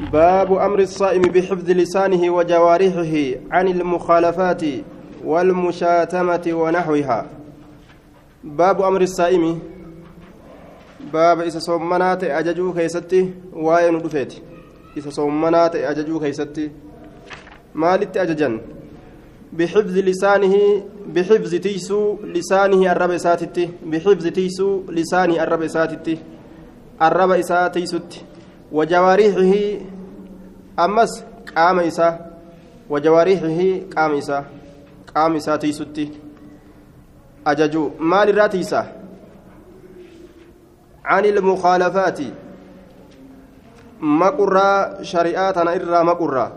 باب أمر الصائم بحفظ لسانه وجوارحه عن المخالفات والمشاتمة ونحوها. باب أمر الصائم. باب إذا صومنات أججو كيستي وين دفيت إذا صومنات أججو كيستي. مالت أججن. بحفظ لسانه بحفظ تيسو لسانه الرب ساتتي. بحفظ تيسو لسانه الرب ساتتي. الرب ساتيسوتي وجوارحه أمس قام إسا وجوارحه قام إسا قام إسا تيسوتي. أججو مال راتيسا عن المخالفات. مقرى شريعتنا إرى مقرى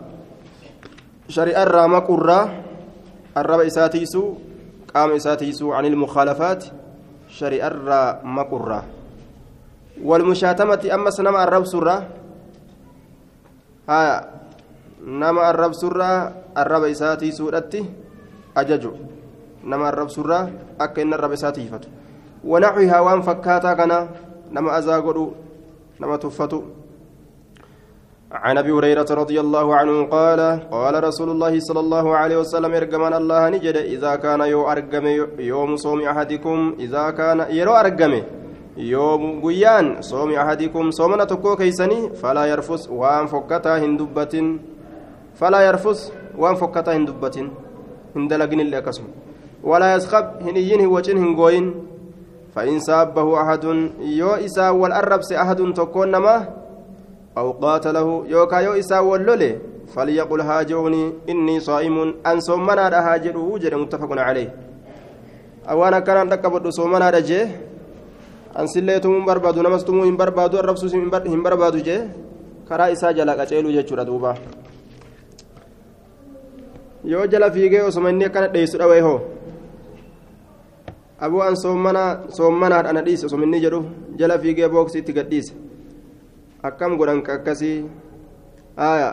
شريعة إرى مقرى الرب إساتيسو قام إساتيسو عن المخالفات شريعة إرى مقرى والمشاتمة أما سنما الرب سرة. ها نما الرب سرة الرب إساتي سورتي أججو. نما الرب سرة أكن الرب إساتي فتو ونحوها وان فكاتا كان نما أزاغرو نما تفتو. عن أبي هريرة رضي الله عنه قال قال رسول الله صلى الله عليه وسلم ارجمان الله نجد إذا كان يو أرجم يوم صوم أحدكم إذا كان يرو ارجم tokkoo keeysanii falaa yarfus waan fokkataa hin dubbatin falaa yarfus waan fokkataa hin dubbatin hin dalaginillee akkasuma walaa yaskab hin iyyin hin wacin hin gooyin فإن سابه أحد يو إسا والأربس أحد تكون نما أو قاتله يوكا يو إسا واللولي فليقل هاجوني إني صائم أن صومنا هاجر وجد متفق عليه أوانا كان ركبت صومنا رجيه ansillee tumuu hin barbaadu namas tumuu hin barbaadu arrabsuus hin barbaadu jee karaa isaa jala qaceeluu jechuudha duuba yoo jala fiigee osoma inni akkana dheessu dhawee hoo abuu an soommanaadha ana dhiise osoma inni jedhu jala fiigee booksi itti gadhiise akkam godhan akkasii aya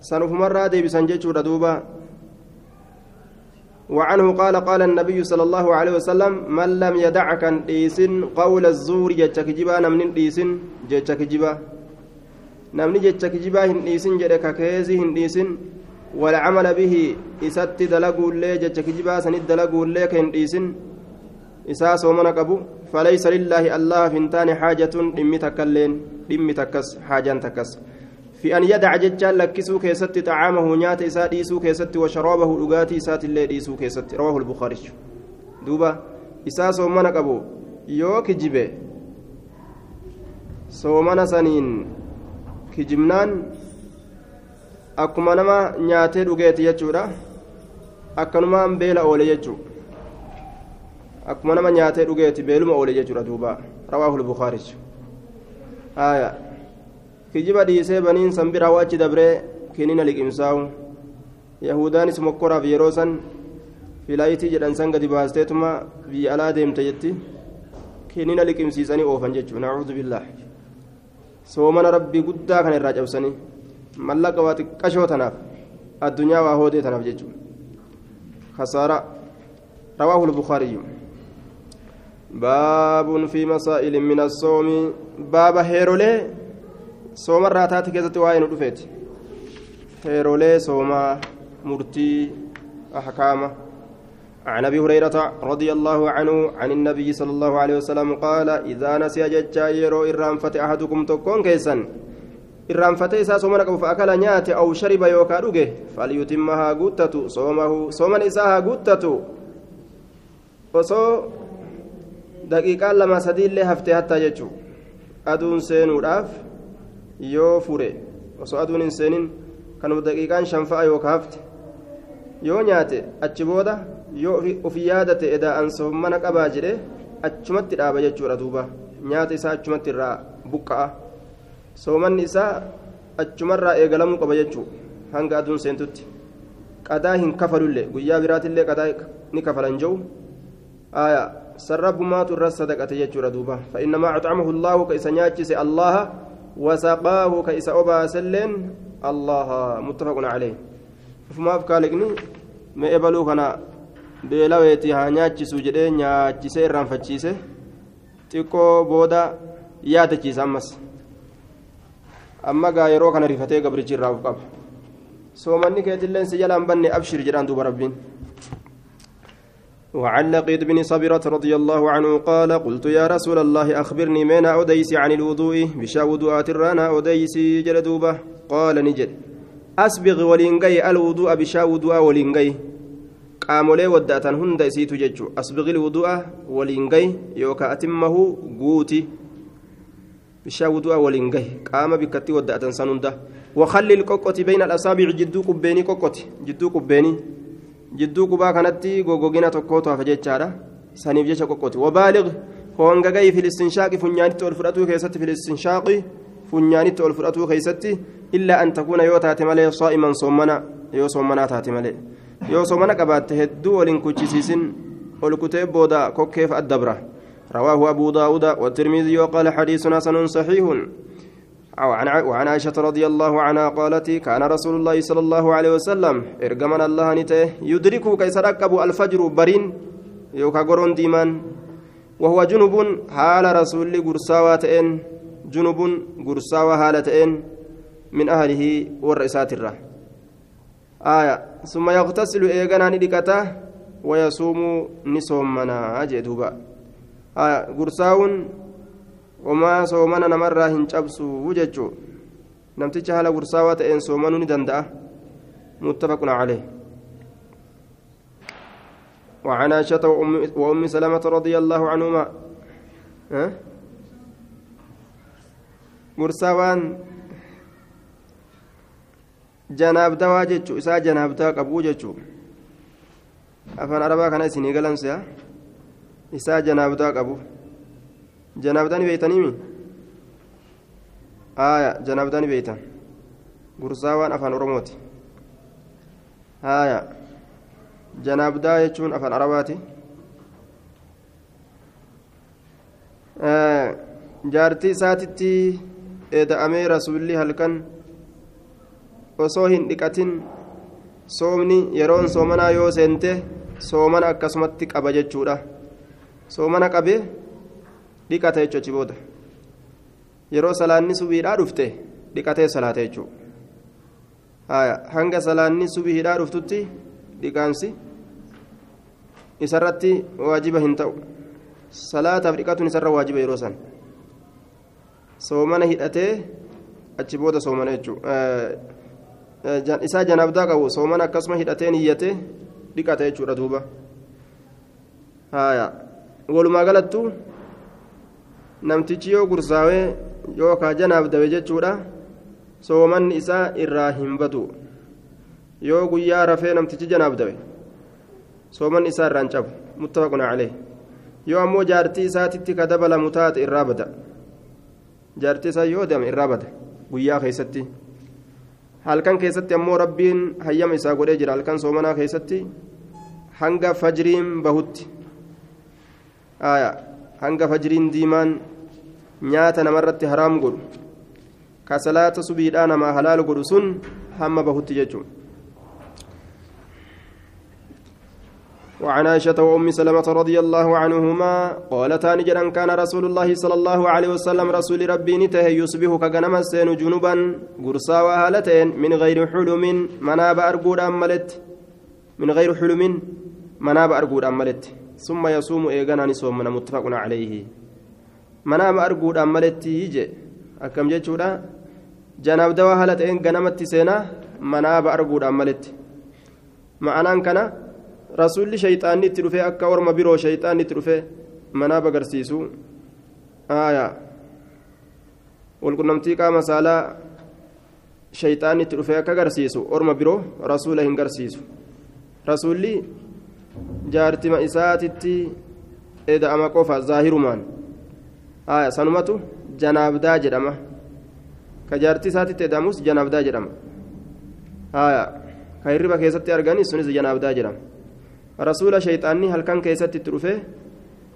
san ufumarraa deebisan jechuudha duuba وعنه قال قال النبي صلى الله عليه وسلم من لم يدع كان ديسن قول الزور جتك جبا نمن ديسن جتك جبا. نمن جتك جبا هن ديسن جدك كيزي هن والعمل به إسات دلقوا اللي جتك جبا سند دلقوا اللي ديسن إساس ومن قبو فليس لله الله فنتان حاجة دمي تكلين دمي حاجة تكس. في أن يدع ججال لكسو كيست طعامه نيات إسا ديسو كيست وشرابه لغاتي إسات اللي ديسو كيست رواه البخاري دوبا إسا صومنا قبو يو كجبه صومنا سنين كجمنان nyaatee dhugeeti jechuudha akkanumaan beela oole jechuu akkuma nama nyaatee dhugeeti beeluma oole jechuudha duuba rawaahu lbukaarichu haya kijiba dhiisee baniin san bira wachi dabree kinina liqimsaa'u yahudaanis mokkoraaf yeroo san filaayitii jedhan san gadi baasteetuma biyya alaa deemte jetti kinina liqimsiisanii oofan jechuudha nacuudhu billaah soomana rabbii guddaa kana irraa cabsanii mallaqa waa xiqqashoo tanaaf addunyaa waa hoodee tanaaf jechuudha خسارة رواه البخاري باب في مسائل من الصوم باب هيرولي sooma irraa taate keessatti waa'ee nu dhufeeti heerolee soomaa murtii ahkaama عن ابي هريره رضي الله عنه عن النبي صلى الله عليه وسلم قال اذا نسي ججا يرو ارانفت احدكم تكون كيسن fa'akala nyaate aw shariba yookaa dhuge falyutimma haa guuttatu soomahu sooman isaa haa guuttatu osoo daqiiqaan lama sadiillee haftee hattaa jechuu aduun seenuudhaaf yoo fure osoo aduun hin seenin kanuma daqiiqaan shanfa'a yookaa hafte yoo nyaate achi booda yoo ofii yaadate edaa'an soomana qabaa jedhe achumatti dhaaba jechuudha duuba nyaata isaa achumatti irraa buqqa'a soomanni isaa achumarraa eegalamuu qaba jechuu hanga aduun seentutti qadaa hin kafalullee guyyaa biraatillee qadaa ni kafalan jiru aya san rabbumaatu irra sadaqate jechuudha duuba فإنما أطعمه الله كإسا نياتشس الله وسقاه كإسا أبا سلين الله متفق عليه فما أفكالكني ما إبلو كان beelaweeti haa nyaachisu jedhee nyaachisee irraanfachiise xiqqoo booda yaadachiisa ammas amma gaa yeroo kana rifatee gabrichi irraa uf qaba soomanni keetilleen si jalaan banne abshir jedhaan duuba rabbiin وعن لقيط بن صبرة رضي الله عنه قال قلت يا رسول الله أخبرني من أوديس عن الوضوء بشا وضوءات الرانا أوديس جلدوبة قال نجد. أسبغ ولينجي الوضوء بشا وضوء ولينجي قامولي ودأتن هند إسيتو ججو. أسبغ الوضوء ولينجي يوكا أتمه قوتي بشا وضوء ولينجي قام بكتي ودأتن سننده. وخلي الكوكوتي بين الأصابع جدو كبيني كوكوتي. جدو كبيني qubaa kanatti gogogina tokkootu hafa jechaadha saniif jecha qoqqooti wabaaliq hoongagayi filistinshaaqi funyaanitti ol fudhatuu keessatti filistinshaaqi funyaanitti ol fudhatuu keessatti illaa an takuuna yoo taate malee saa'iman soommana yoo soommanaa taate malee yoo soomana qabaatte hedduu waliin kuchisiisin ol kutee booda kokkeef addabra رواه أبو داود والترمذي وقال حديث حسن صحيح وعن عائشة رضي الله عنها قالت كان رسول الله صلى الله عليه وسلم إرجمنا الله نته يدركه كيس ركب الفجر برين يوكا قرون ديمان. وهو جنوب حال رسول قرساواتين جنوب قرساوة هالتين من أهله والرئيسات الره آية ثم يغتسل إيغانا ندكته ويصوم نصومنا أجدوبا آية قرساون homaa soomana namarraa hin cabsu jechuu namticha haala gursaawaa ta'een soomanuu ni danda'a muttafaqun calee وعن عائشة وأم, سلمة رضي الله عنهما. مرساوان جناب دوا جتشو إسا جناب دوا قبو جتشو أفن أربا كان إسيني قلنسيا. إسا جناب دوا قبو. Janaabdaan beeytaniimi haaya janaabdaan beeytan gursaawaan afaan oromooti haaya janaabdaa jechuun afaan arabaati jaartii isaatitti eda'amee rasuulli halkan osoo hin dhiqatin soomni yeroon soomanaa yoo seente soomana akkasumatti qaba jechuudha soomana qabee dhiqata jechuudha achi booda yeroo salaanni subiidhaa dhufte dhiqatee salaata jechuudha hanga salaanni subiidhaa dhuftutti dhiqaansi isarratti waajiba hin ta'u salaataaf dhiqatuun isarra waajiba yeroo san soomana hidhatee achi booda soomana jechuudha isaa janaabdaa qabu soomana akkasuma hidhatee niyyatee dhiqata jechuudha duuba walumaa galattuu. Namtichi yoo gursaawee yookaan janaaf dawe jechuudha soomanni isaa irraa hin batu yoo guyyaa rafee namtichi janaaf dawe soomanni isaa irraan cabu muttafaquna calee yoo ammoo jaartii isaatitti ka dabalamu taate irraa bada jaartii isaa yoo deeme irraa bada guyyaa keessatti halkan keessatti ammoo rabbiin hayyama isaa godhee jira halkan soomanaa keessatti hanga fajriin bahutti hanga fajriin diimaan nyaata namarratti haraam godhu ka salaata subiidhaa namaa halaal godhu sun hamma bahutti jechuun. وعن عائشة وأم سلمة رضي الله عنهما قالتا نجرا كان رسول الله صلى الله عليه وسلم رسول ربي نته يصبح كغنم السين جنوبا قرصا وهالتين من غير حلم مناب أرقود أملت من غير حلم manaaba arguudhaan maletti. Summa yasuumu eeganaan soomana muttafaquna calayhi manaaba arguudhaan maletti je akkam jechuudha? Janaaf dawaa haala ta'een ganamatti seenaa manaaba arguudhaan maletti. Ma'anaan kana rasuulli shayxaanni itti dhufee akka orma biroo shayxaanni itti dhufee manaaba agarsiisu. Aayaa walqunnamtii qaama saalaa shayxaanni itti dhufee akka agarsiisu orma biroo rasuula hin garsiisu. Rasuulli jaartima isaatitti eda'ama qofa zaahirumaan. Aayaa sanumatu janaabdaa jedhama. Ka jaartii isaatitti eda'amus janaabdaa jedhama. Aayaa ka hirriba keessatti arganis sunis janaabdaa jedhama. Rasuula shayxaanni halkan keessatti itti dhufe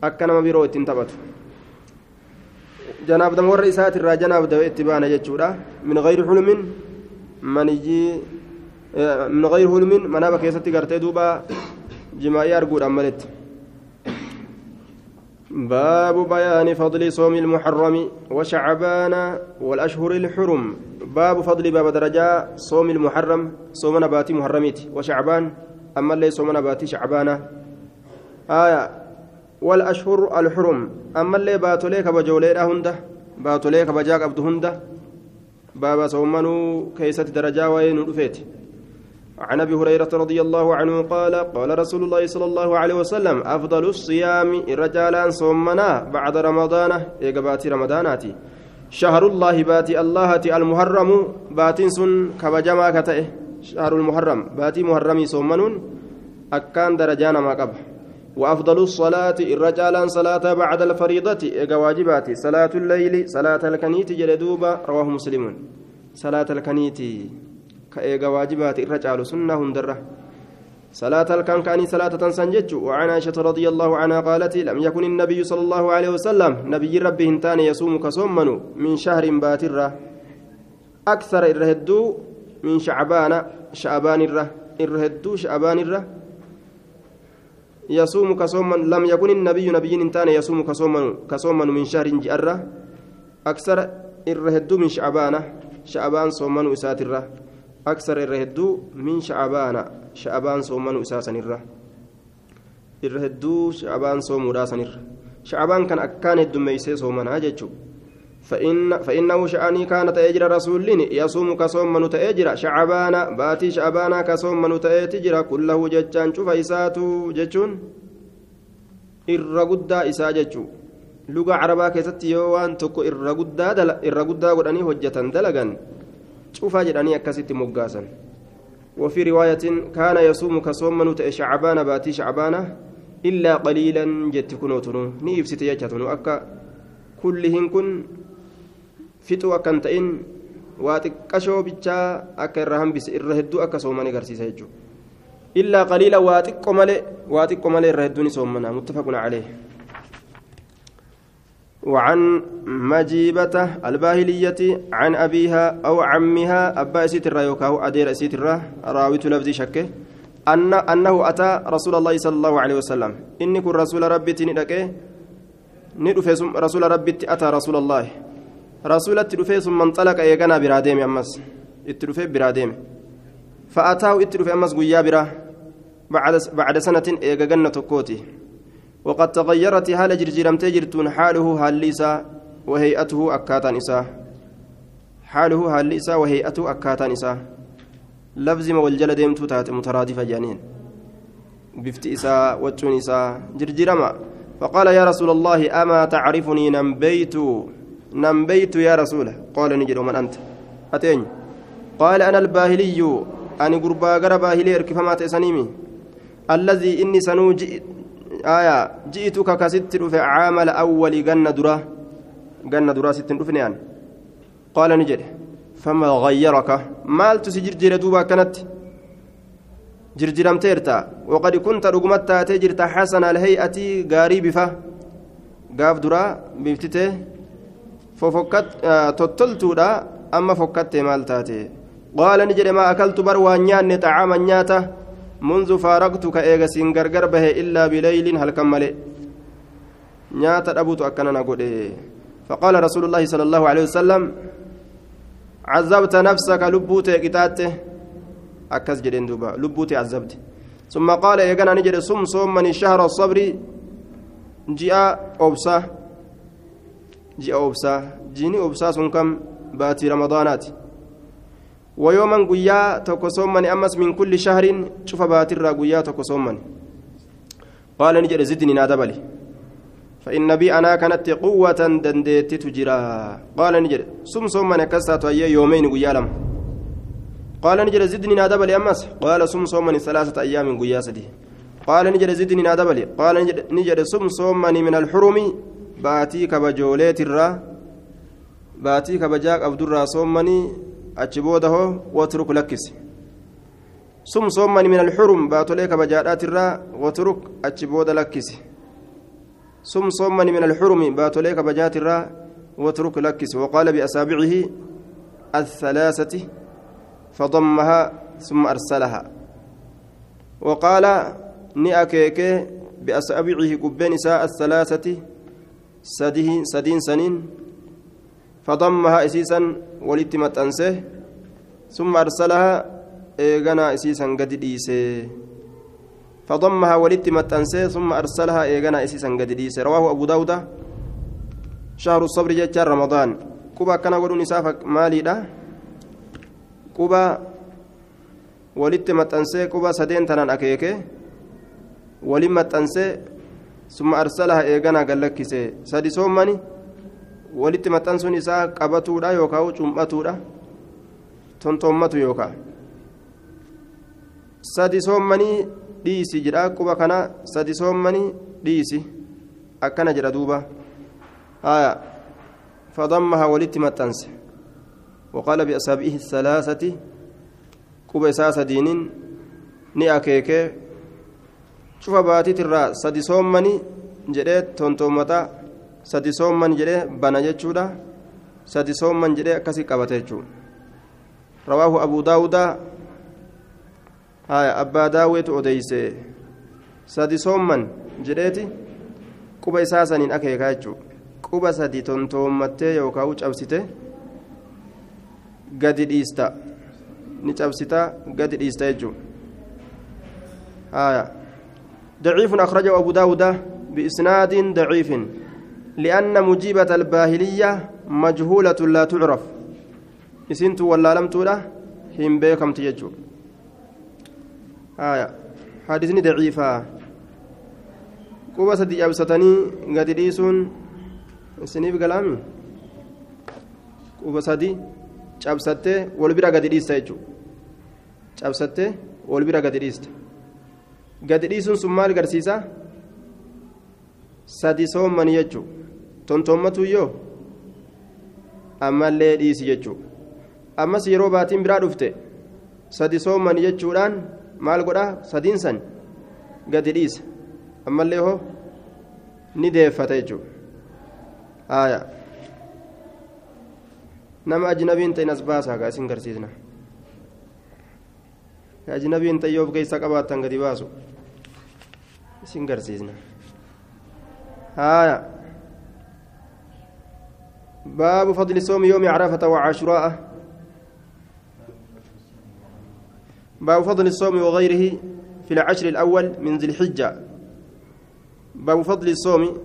akka nama biroo ittiin taphatu. Janaabdama warra isaati irraa janaabdawe itti baana jechuudha. Min gayri xulumin manijii min gayri xulumin manaaba keessatti gartee duuba jimaa'ii arguudhaan maletti باب بيان فضل صوم المحرم وشعبان والأشهر الحرم. باب فضل باب درجة صوم المحرم صوم نباتي محرميت وشعبان. أما اللي صوم نباتي شعبانة آية. والأشهر الحرم. أما اللي باتوليك بجولير هنده باتوليك بجاك عبد هنده بابا صومنوا كيست درجة وين رفيت عن أبي هريرة رضي الله عنه قال قال رسول الله صلى الله عليه وسلم أفضل الصيام الرجال صومنا بعد رمضان. ايقباتي رمضاناتي. شهر الله باتي الله المحرم باتين سن كبجما كتئه شهر المحرم باتي محرمي صومنون أكان درجانا ما قبل وأفضل الصلاة الرجال صلاة بعد الفريضة. إيقا واجباتي صلاة الليل صلاة الكنيت جلدوبا رواه مسلم صلاة الكنيت. كإيقا واجباتي الرجال سنة هندره صلاة الكان كاني صلاة تنسنجج وعن عائشة رضي الله عنها قالت لم يكن النبي صلى الله عليه وسلم نبي ربه هنتان يصوم كصومن من شهر باترة أكثر الرهدو من شعبان شعبان الره الرهدو شعبان الره يصوم كصومن لم يكن النبي نبي هنتان يصوم كصومن كصومن من شهر جأرة أكثر الرهدو من شعبان شعبان صومن إساتره أكثر الرهدو من شعبان شعبان صومن أساسا الره الرهدو شعبان صوم راسا شعبان كان أكان الدميسي صومنا جتشو فإن فإنه شأني كانت أجر رسول يصوم كصوم تأجر. شعبان باتي شعبان كصوم تأجر. كله جتشان شوف إساتو جتشون irra guddaa isaa jechuu luga carabaa keessatti yoo waan tokko irra guddaa godhanii hojjetan cufaa jedhanii akkasitti moggaasan وفي رواية كان يصوم كصوم نتأ شعبان باتي شعبان إلا قليلا جت كنوتنو نيف ستيجتنو أكا كلهن كن فتو أكنتئن bichaa akka irra hambise irra hedduu akka soomanii agarsiisa jechuudha illaa qaliila waa xiqqo malee waa xiqqo malee irra hedduun soomana muttafaqun calee وعن مجيبة الباهلية عن أبيها أو عمها أبا أسيت يوكاو أدير أسيت راويت لفظي شكه أن أنه أتى رسول الله صلى الله عليه وسلم. إني كن رسول ربي تندك ندفع رسول ربي أتى رسول الله. رسول التدفع ثم انطلق إيقنا براديم أمس. التدفع براديم. فأتاه التدفع أمس قيا برا. بعد بعد سنة إيقنا تكوتي. وقد تغيرت حال جرجرمتي جرتون حاله حال إساء وهيئته أكاتان حاله حال إساء وهيئته أكاتان إساء لفظ ما والجل ديمتو تات مترادفة جانين. بفت إساء وجون جرجرما. فقال يا رسول الله أما تعرفني نمبيت؟ نمبيت يا رسول. قال نجد ومن أنت؟ أتين. قال أنا الباهلي. أني قربا غرا باهلي اركفما تسنيمي الذي إني سنوجئ آية جئتك كست رفع عامل أول جنة درا جنة درا ست رفنيان يعني. قال نجد فما غيرك؟ مال تسجر جردوبا كانت؟ جرجرمتيرتا وقد كنت رقمت تجرت حسن الهيئة غاري بفا قاف درا بفتته ففكت آه تطلتودا أما فكت مال تاتي. قال نجد ما أكلت بروا نيان طعاما نياته منذ فارقتك إيغسين غرغر به إلا بليل هل كمل نيات أبوت أكننا قد فقال رسول الله صلى الله عليه وسلم عذبت نفسك لبوت قتاته. أكس جدين دوبا لبوت عذبت. ثم قال إيغانا نجد صم صوم من شهر الصبر. جاء أوبسا جاء أوبسا جيني أوبسا سنكم باتي رمضانات. ويوما قيا تكسومني أمس من كل شهر شوف باتر قيا تكسومني قال نجد زدني نادبلي فإن بي أنا كانت قوة دنديت تجرى قال نجد سم صومني كسات يومين قيا لم. قال نجد زدني نادبلي أمس. قال سم صومني ثلاثة أيام قيا سدي. قال نجد زدني نادبلي قال نجد سم صومني من الحرم باتي كبجوليت الرا. باتي كبجاك عبد الرا صومني booda hoo watruk lakkisi sum soomani min alxurum baatolee kabajaadhaatirraa watruk achi booda lakkisi sum soomani min alxurumi baatolee kabajaatirraa watruk lakkisi waqaala biasaabicihi الثلاثة فضمها ثم أرسلها وقال نأكيك بأصابعه قبين إساء الثلاثة سدين سنين فضمها إسيسا ولت متأنسه ثم أرسلها إيغانا إسيسا قد ديسه. فضمها ولت متأنسه ثم أرسلها إيغانا إسيسا قد ديسه. رواه أبو داود شهر الصبر جتشار رمضان. كوبا كان قولوا نسافك مالي ده ولت متأنسه كوبا سدين تنان أكيكه. ولم متأنسه ثم أرسلها إيغانا قال لك سادي سومني walitti maxxansuun isaa qabatuudha yookaan cum'atuudha? Tontoommatu yookaan? Sadi soommanii dhiisi jedha quba kana sadi soommanii dhiisi. Akkana jedha duuba. Haya fadammaha walitti maxxanse. Waqaala bi'asaabi'ihi salaasati. Quba isaa sadiiniin ni akeekee. Cufa baatitirraa sadi soommanii jedhee tontoommataa sadi soomman jedhee bana jechuudha sadi soomman jedhee akkasii qabate jechuudha rawaahu abuu daawudaa haya abbaa daawweetu odeyse sadi soomman jedheeti quba isaa saniin akeekaa jechuudha quba sadi tontoommattee yookaan cabsite gadi dhiista ni cabsita gadi dhiista jechuudha haya ضعيف أخرجه أبو داود بإسناد ضعيف لأن مجيبة الباهلية مجهولة لا تعرف إسنت ولا لم تولى هم بكم تيجو آية حديثني ضعيفة قوة سدي أبسطني قد ديسون سنيف كلامي قوة سدي cabsattee wal bira gadi dhiista jechuudha cabsattee wal bira gadi dhiista gadi dhiisuun sun maal garsiisa sadi soommanii jechuudha tontommatu yoo ammallee dhiisi jechuudha ammas yeroo baatiin biraa dhufte sadi soommanii jechuudhaan maal godhaa sadiin san gadi dhiisa ammallee hoo ni deeffata jechuudha nama ajnabiin ta'in as baasaa gaa isin garsiisna ajnabiin ta'in yoo of keessa qabaattan gadi baasu isin garsiisna haaya باب فضل صوم يوم عرفة وعاشوراء. باب فضل الصوم وغيره في العشر الأول من ذي الحجة. باب فضل الصوم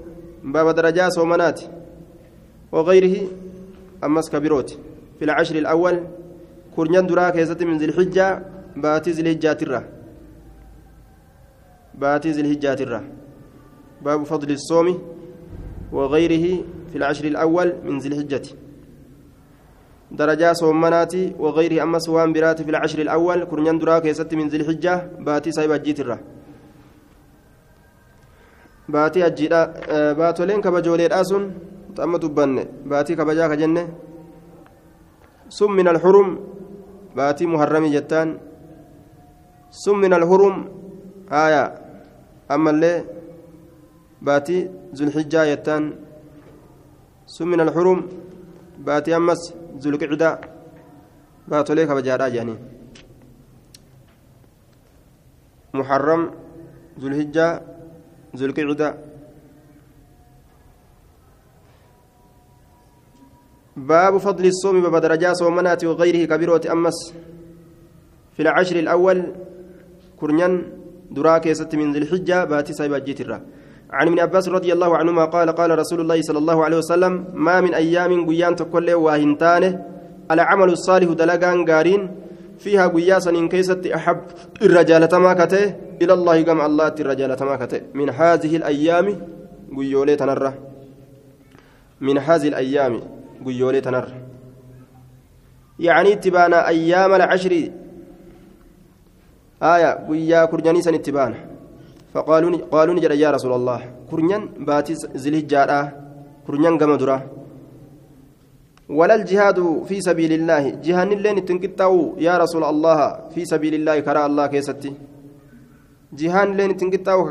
باب درجات صومنات وغيره. أمس كبيروت في العشر الأول كورنيان درا كيست من ذي الحجة باتي ذي الحجة ترى. باتي ذي الحجة ترى. باب فضل الصوم وغيره في العشر الأول من ذي الحجة. درجة صومناتي وغيره أما سوان برات في العشر الأول كورنيان درا كيست من ذي الحجة باتي سايب الجيترة باتي الجيرة باتولين كبجولي راسون amma dubbanne baatii kabajaa ka jenne sun min alhurum baatii muharramii jettaan sun min alhurum haya ammallee baatii zulxijjaa jettaan sun min alhurum baatii ammas zulqicdaa baatolee kabajaadhaa jedhanii muharram zulhijjaa zulqicdaa باب فضل الصوم باب صومنات وغيره كبيرة أمس في العشر الأول كرنيان دراك يست من ذي الحجة باتي سايبا جيترا عن ابن عباس رضي الله عنهما قال قال رسول الله صلى الله عليه وسلم ما من أيام قيان تكل واهنتانه العمل الصالح دلقان قارين فيها قياسا إن كيست أحب الرجال تماكته إلى الله قام الله الرجال تماكته من هذه الأيام قيولي تنره من هذه الأيام guyyoolee tanarra yacanii itti baana ayyaama alcashri aya guyyaa kurnyanii faqaaluu ni jedha yaa rasuula allah kurnyan baatii zilhijjaadha kurnyan gama dura ولا الجهاد في سبيل الله جهان اللين تنقطعوا يا رسول الله في سبيل الله كرا الله كيستي. جهان اللين تنقطعوا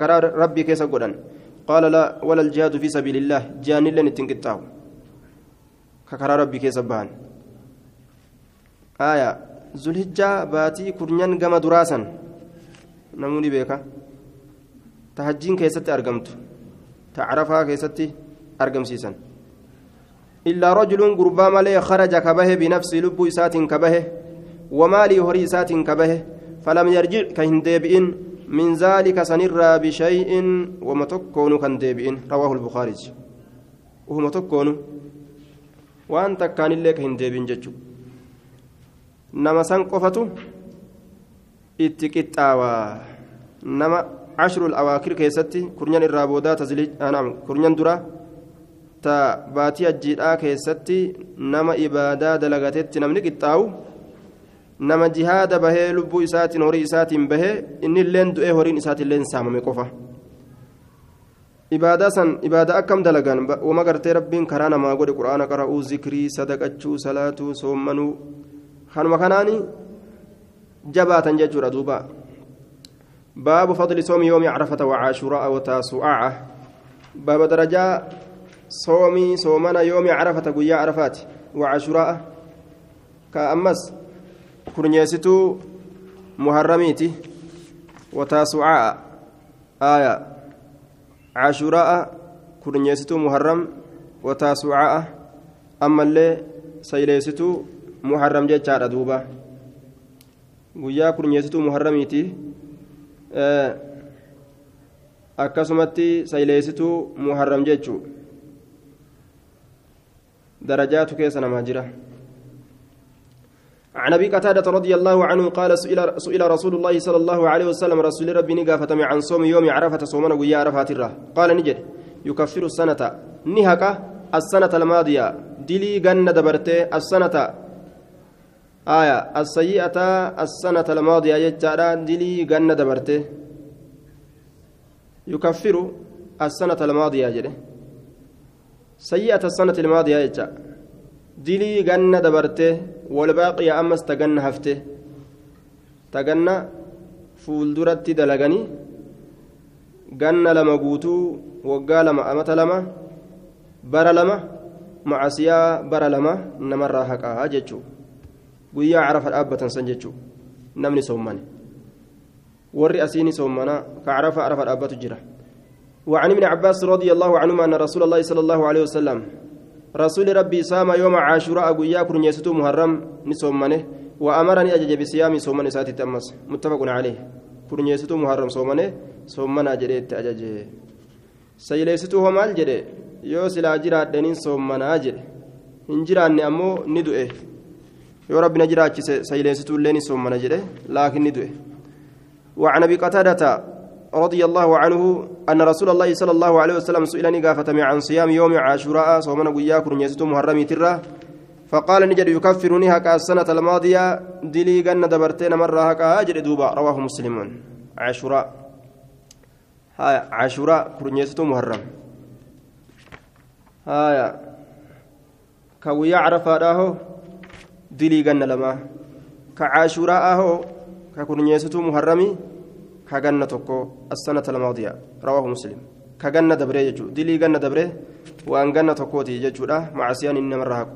كرا ربي كيس قدن. قال لا ولا الجهاد في سبيل الله جهان اللين تنقطعوا ككرا ربي كيس بان. آية ذو باتي كرنيان قام دراسا نموني بيكا. تهجين كيستي أرقمت تعرفها كيستي أرقم سيسن illaa rajulun gurbaa malee kharaja kabahe binafsi lubbuu isaatiin kabahe wamaalii horii isaatiin kabahe falam yarjic ka hin deebi'in min zaalika sanirraa bishay'in wama tokkoonu kan deebi'in rawaahu lbukaarij uhuma tokkoonu waan takkaanillee ka hin deebi'in jechu nama san qofatu itti qixxaawaa nama cashrul awaakir keessatti kurnyan irraa boodaa kurnyan dura ta baatii ajjiidhaa keessatti nama ibaadaa dalagatetti namni qixxaawu nama jihaada bahee lubbuu isaatiin horii isaatiin bahee inni illeen du'ee horiin isaatilleen saamame qofa ibaadaa san ibaadaa akkam dalagan wama gartee rabbiin karaa namaa godhe quraana qara'uu zikrii sadaqachuu salaatuu soommanuu kanuma kanaani jabaatan jechuudha duuba باب فضل صوم يوم عرفة وعاشوراء وتاسوعاء باب درجة صومي صومنا يوم عرفة قيا عرفات وعاشوراء. كأمس كرنيستو محرميتي وتاسوعاء آية عاشوراء كرنيستو محرم وتاسوعاء أما اللي سيليستو محرم جيتشارة دوبا. guyyaa kurnyeessituu muharramiiti akkasumatti sayleessituu muharram jechuu? Darajaatu keessa namaa jira. عن ابي قتاده رضي الله عنه قال سئل, سئل رسول الله صلى الله عليه وسلم رسول ربي نقافة عن صوم يوم عرفة صومنا ويا عرفات الره قال نجد يكفر السنة نهك السنة الماضية دلي جنة دبرته السنة آية السيئة السنة الماضية يجعل دلي جنة دبرته يكفر السنة الماضية جده سيئة السنة الماضية يجعل dilii ganna dabarte walbaaqiya ammas taganna hafte taganna fuulduratti dalaganii ganna lama guutuu waggaa lama amata lama bara lama macasiyaa bara lama namarraa haqaa jechuu guyyaa carafa dhaabbatan san jechuu namni soommane warri asiini soommanaa ka carafa carafa jira. وعن ابن عباس رضي الله عنهما أن رسول الله صلى الله عليه وسلم رسول ربي سام يوم عاشوراء قويا كرنيستو محرم نسومنه وأمرني أجج بصيام صومني ساتي تمس متفق عليه كرنيستو محرم صومنه صومنا جريت أجج سيليستو هو مال جري jiraadhaniin soommanaa jedhe. Hin jiraanne ammoo ni du'e. Yoo rabbi na jiraachise sayleessituu illee ni soommana jedhe laakiin ni du'e. وعن ابي قتاده رضي الله عنه أن رسول الله صلى الله عليه وسلم سئلني قافة عن صيام يوم عاشوراء صومنا قياك نيزت محرمي ترى فقال نجد يكفرني هكا السنة الماضية دلي قن دبرتين مرة هكا أجر دوبا رواه مسلمون عاشوراء عاشوراء كرنيزت محرم هاي كويا عرفة هو دلي قن لما كعاشوراء هو ككرنيزت محرمي كجنة تكو السنة الماضية رواه مسلم كجنة دبري يجو دلي جنة دبري وأن جنة تكوتي يجو مع سيان إنما الرهق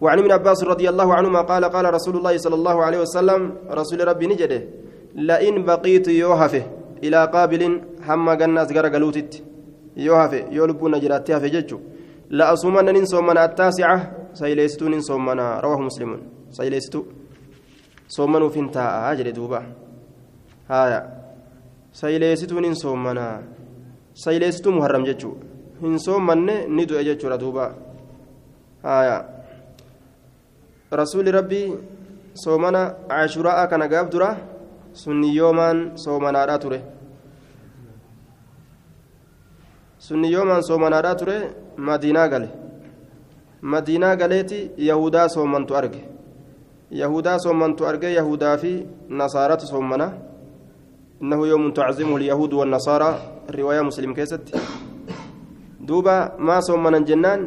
وعن ابن عباس رضي الله عنهما قال قال رسول الله صلى الله عليه وسلم رسول ربي نجده لئن بقيت يوهفه إلى قابل هم جنة أصغر قلوتت يوهفه يولبون جراتها في لأصومن ننصومن التاسعة سيليستو ننصومن رواه مسلم سيليستو صومنوا فينتا أجل دوبا هايا sayleessituun hin soommanaa sayleessituu muharram jechuudha hin soommanne ni du'e jechuudha duuba haaya rasuuli rabbii soomana ashuraa'a kana gaaf dura sunni yoomaan soomanaadhaa ture sunni yoomaan soomanaadhaa ture madiinaa gale madiinaa galeeti yahudaa soomantu arge yahudaa soomantu arge yahudaa fi nasaaratu soommanaa إنه يوم تعزمه اليهود والنصارى الرواية مسلم كيست دوبا ما صومنا جنان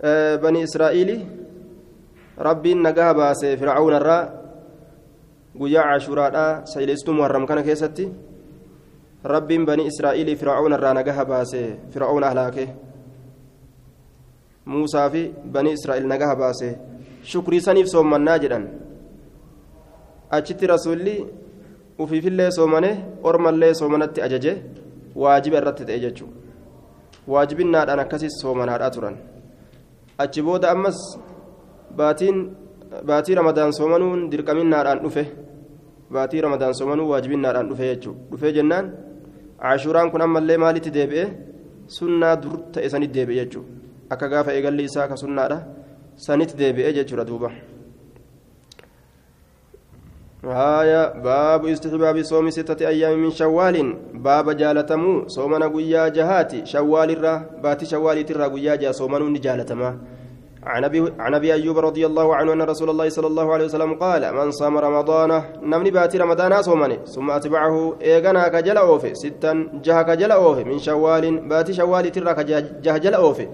آه بني إسرائيل Rabbi najaa baase فرعون irraa guyyaa عاشوراء sayleessituu محرم kana keessatti Rabbi بني إسرائيل فرعون irraa najaa baase فرعون ahlaake موسى fi بني إسرائيل najaa baase shukrii saniif soommannaa jedhan. Achitti rasuulli ufiifillee soomane ormallee soomanatti ajaje waajiba irratti ta'e jechuudha. Waajibinnaadhaan akkasiis soomanaadhaa turan. Achi booda ammas baatii ramadaan soomanuun dirqaminnaadhaan dhufe. Baatii ramadaan soomanuu waajibinnaadhaan dhufe jechuudha. Dhufee jennaan ashuraan kun ammallee maalitti deebi'e? Sunnaa dur ta'e sanitti deebi'e jechuudha. Akka gaafa eegalli isaa ka sunnaadha. Sanitti deebi'e jechuudha duuba. haaya باب استحباب صوم ستة أيام من شوال باب jaalatamoo soomana guyyaa jahaatii شوال irraa baatii شوال tarree guyyaa ja'a soomana ni jaalatama عن ابي أبي أيوب رضي الله عنه ان رسول الله صلى الله عليه وسلم قال من صام رمضان namni baatii رمضان soomane ثم اتبعه eegana ka jala oofe ستا ja'a ka jala oofe من شوال baatii شوال tarree ka ja'a jala oofe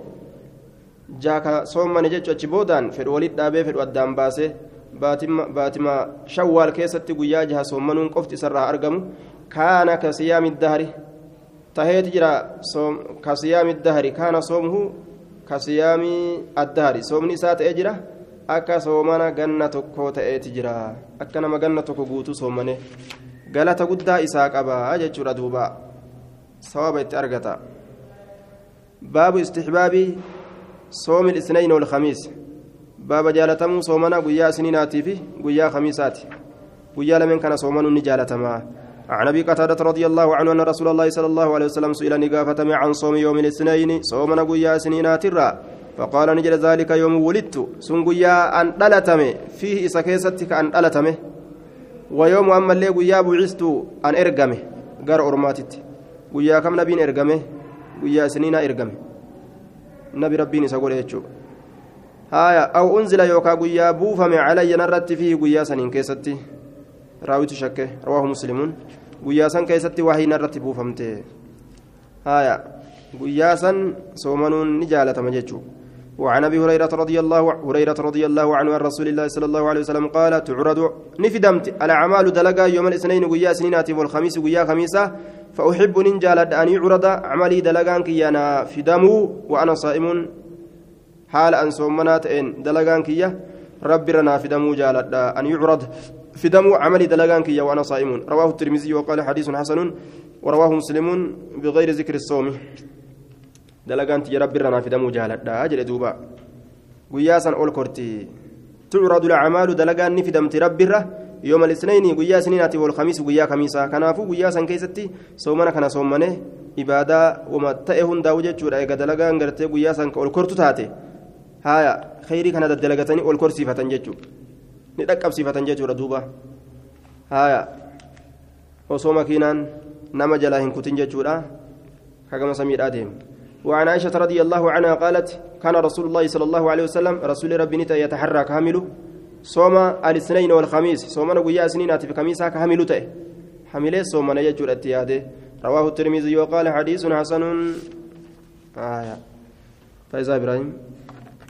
jaaka soomane jechu achi boodaan fedhu walit dhaabee fedhu addaan baasee baatima shawwaal keessatti guyyaa jaha soommanuun qofti isarraa argamu kaana ka siyaami dahari taheeti jira ka siyaami kaana soomhu ka siyaami soomni isaa ta'ee jira akka soomana ganna tokko ta'eeti jira. Akka nama ganna tokko guutuu soommane galata guddaa isaa qaba jechuudha duuba. Sawaaba itti argata. Baabu istixbaabii lisnayn walkhamiis baaba jaalatamuu soomana guyyaa isniinaatii fi guyyaa khamiisaati guyyaa lameen kana soomanuu ni jaalatamaa عن أبي قتادة رضي الله عنه أن رسول الله صلى الله عليه وسلم سئل نقافة عن صوم يوم الاثنين صومنا قيا سنينات الرا فقال نجد ذلك يوم ولدت. سن قيا أن دلتم فيه اسكيستك أن دلتم ويوم أما اللي قيا بعثت أن ارقمه غير أرماتت. قيا كم نبي ارقمه قيا سنين ارقمه نبي ربي نسقول هايا أو أنزل يوكا قيا بوفم علي نرت فيه قيا سنين كيستي. راويت شكه رواه مسلم. قيا سن كيستي وحي نرت بوفمته هايا قيا سن صومنون نجالة مججو. وعن أبي هريرة رضي الله هريرة رضي الله عنه عن رسول الله صلى الله عليه وسلم قال تعرض نفدمت الأعمال دلقا يوم الاثنين قيا سنينات والخميس قيا خميسة. فأحب nan jaaladha أن يعرض عملي dalagaan kiyya ni fidamu وأنا صائم. haala an soomana ta'een dalagaan kiyya Rabbirraa fidamuu jaaladha أن يعرض fidamuu عملي dalagaan kiyya وأنا صائم. رواه الترمذي وقال حديث حسن ورواه مسلم بغير ذكر الصوم. dalagaan tiyya Rabbirraa fidamuu jaaladha jechuu duuba guyyaa san ol koorti تعرض الأعمال dalagaan fidamti Rabbi يوم الاثنين قيا سنيناتي والخميس قيا خميسا كنافو قيا سن كيستي صومنا كنا صومنه إبادة وما تأهن داوجة شورا إيقا دلقان قرتي قيا سن كأول كورتو تاتي haya khayrii kana daddalagatanii ol korsiifatan jechuudha. Ni dhaqqabsiifatan jechuudha duuba. Haya osoo makiinaan nama jalaa hin kutin jechuudha. Kagama samiidhaa deemu. وعن عائشة رضي الله عنها قالت كان رسول الله صلى الله عليه وسلم رسول ربي نتا يتحرى كامل صوم الاثنين والخميس. صوم نقول سنين في خميسة كامل تأه حمله صوم نجد التياده رواه الترمذي وقال حديث حسن. آية. فإذا إبراهيم.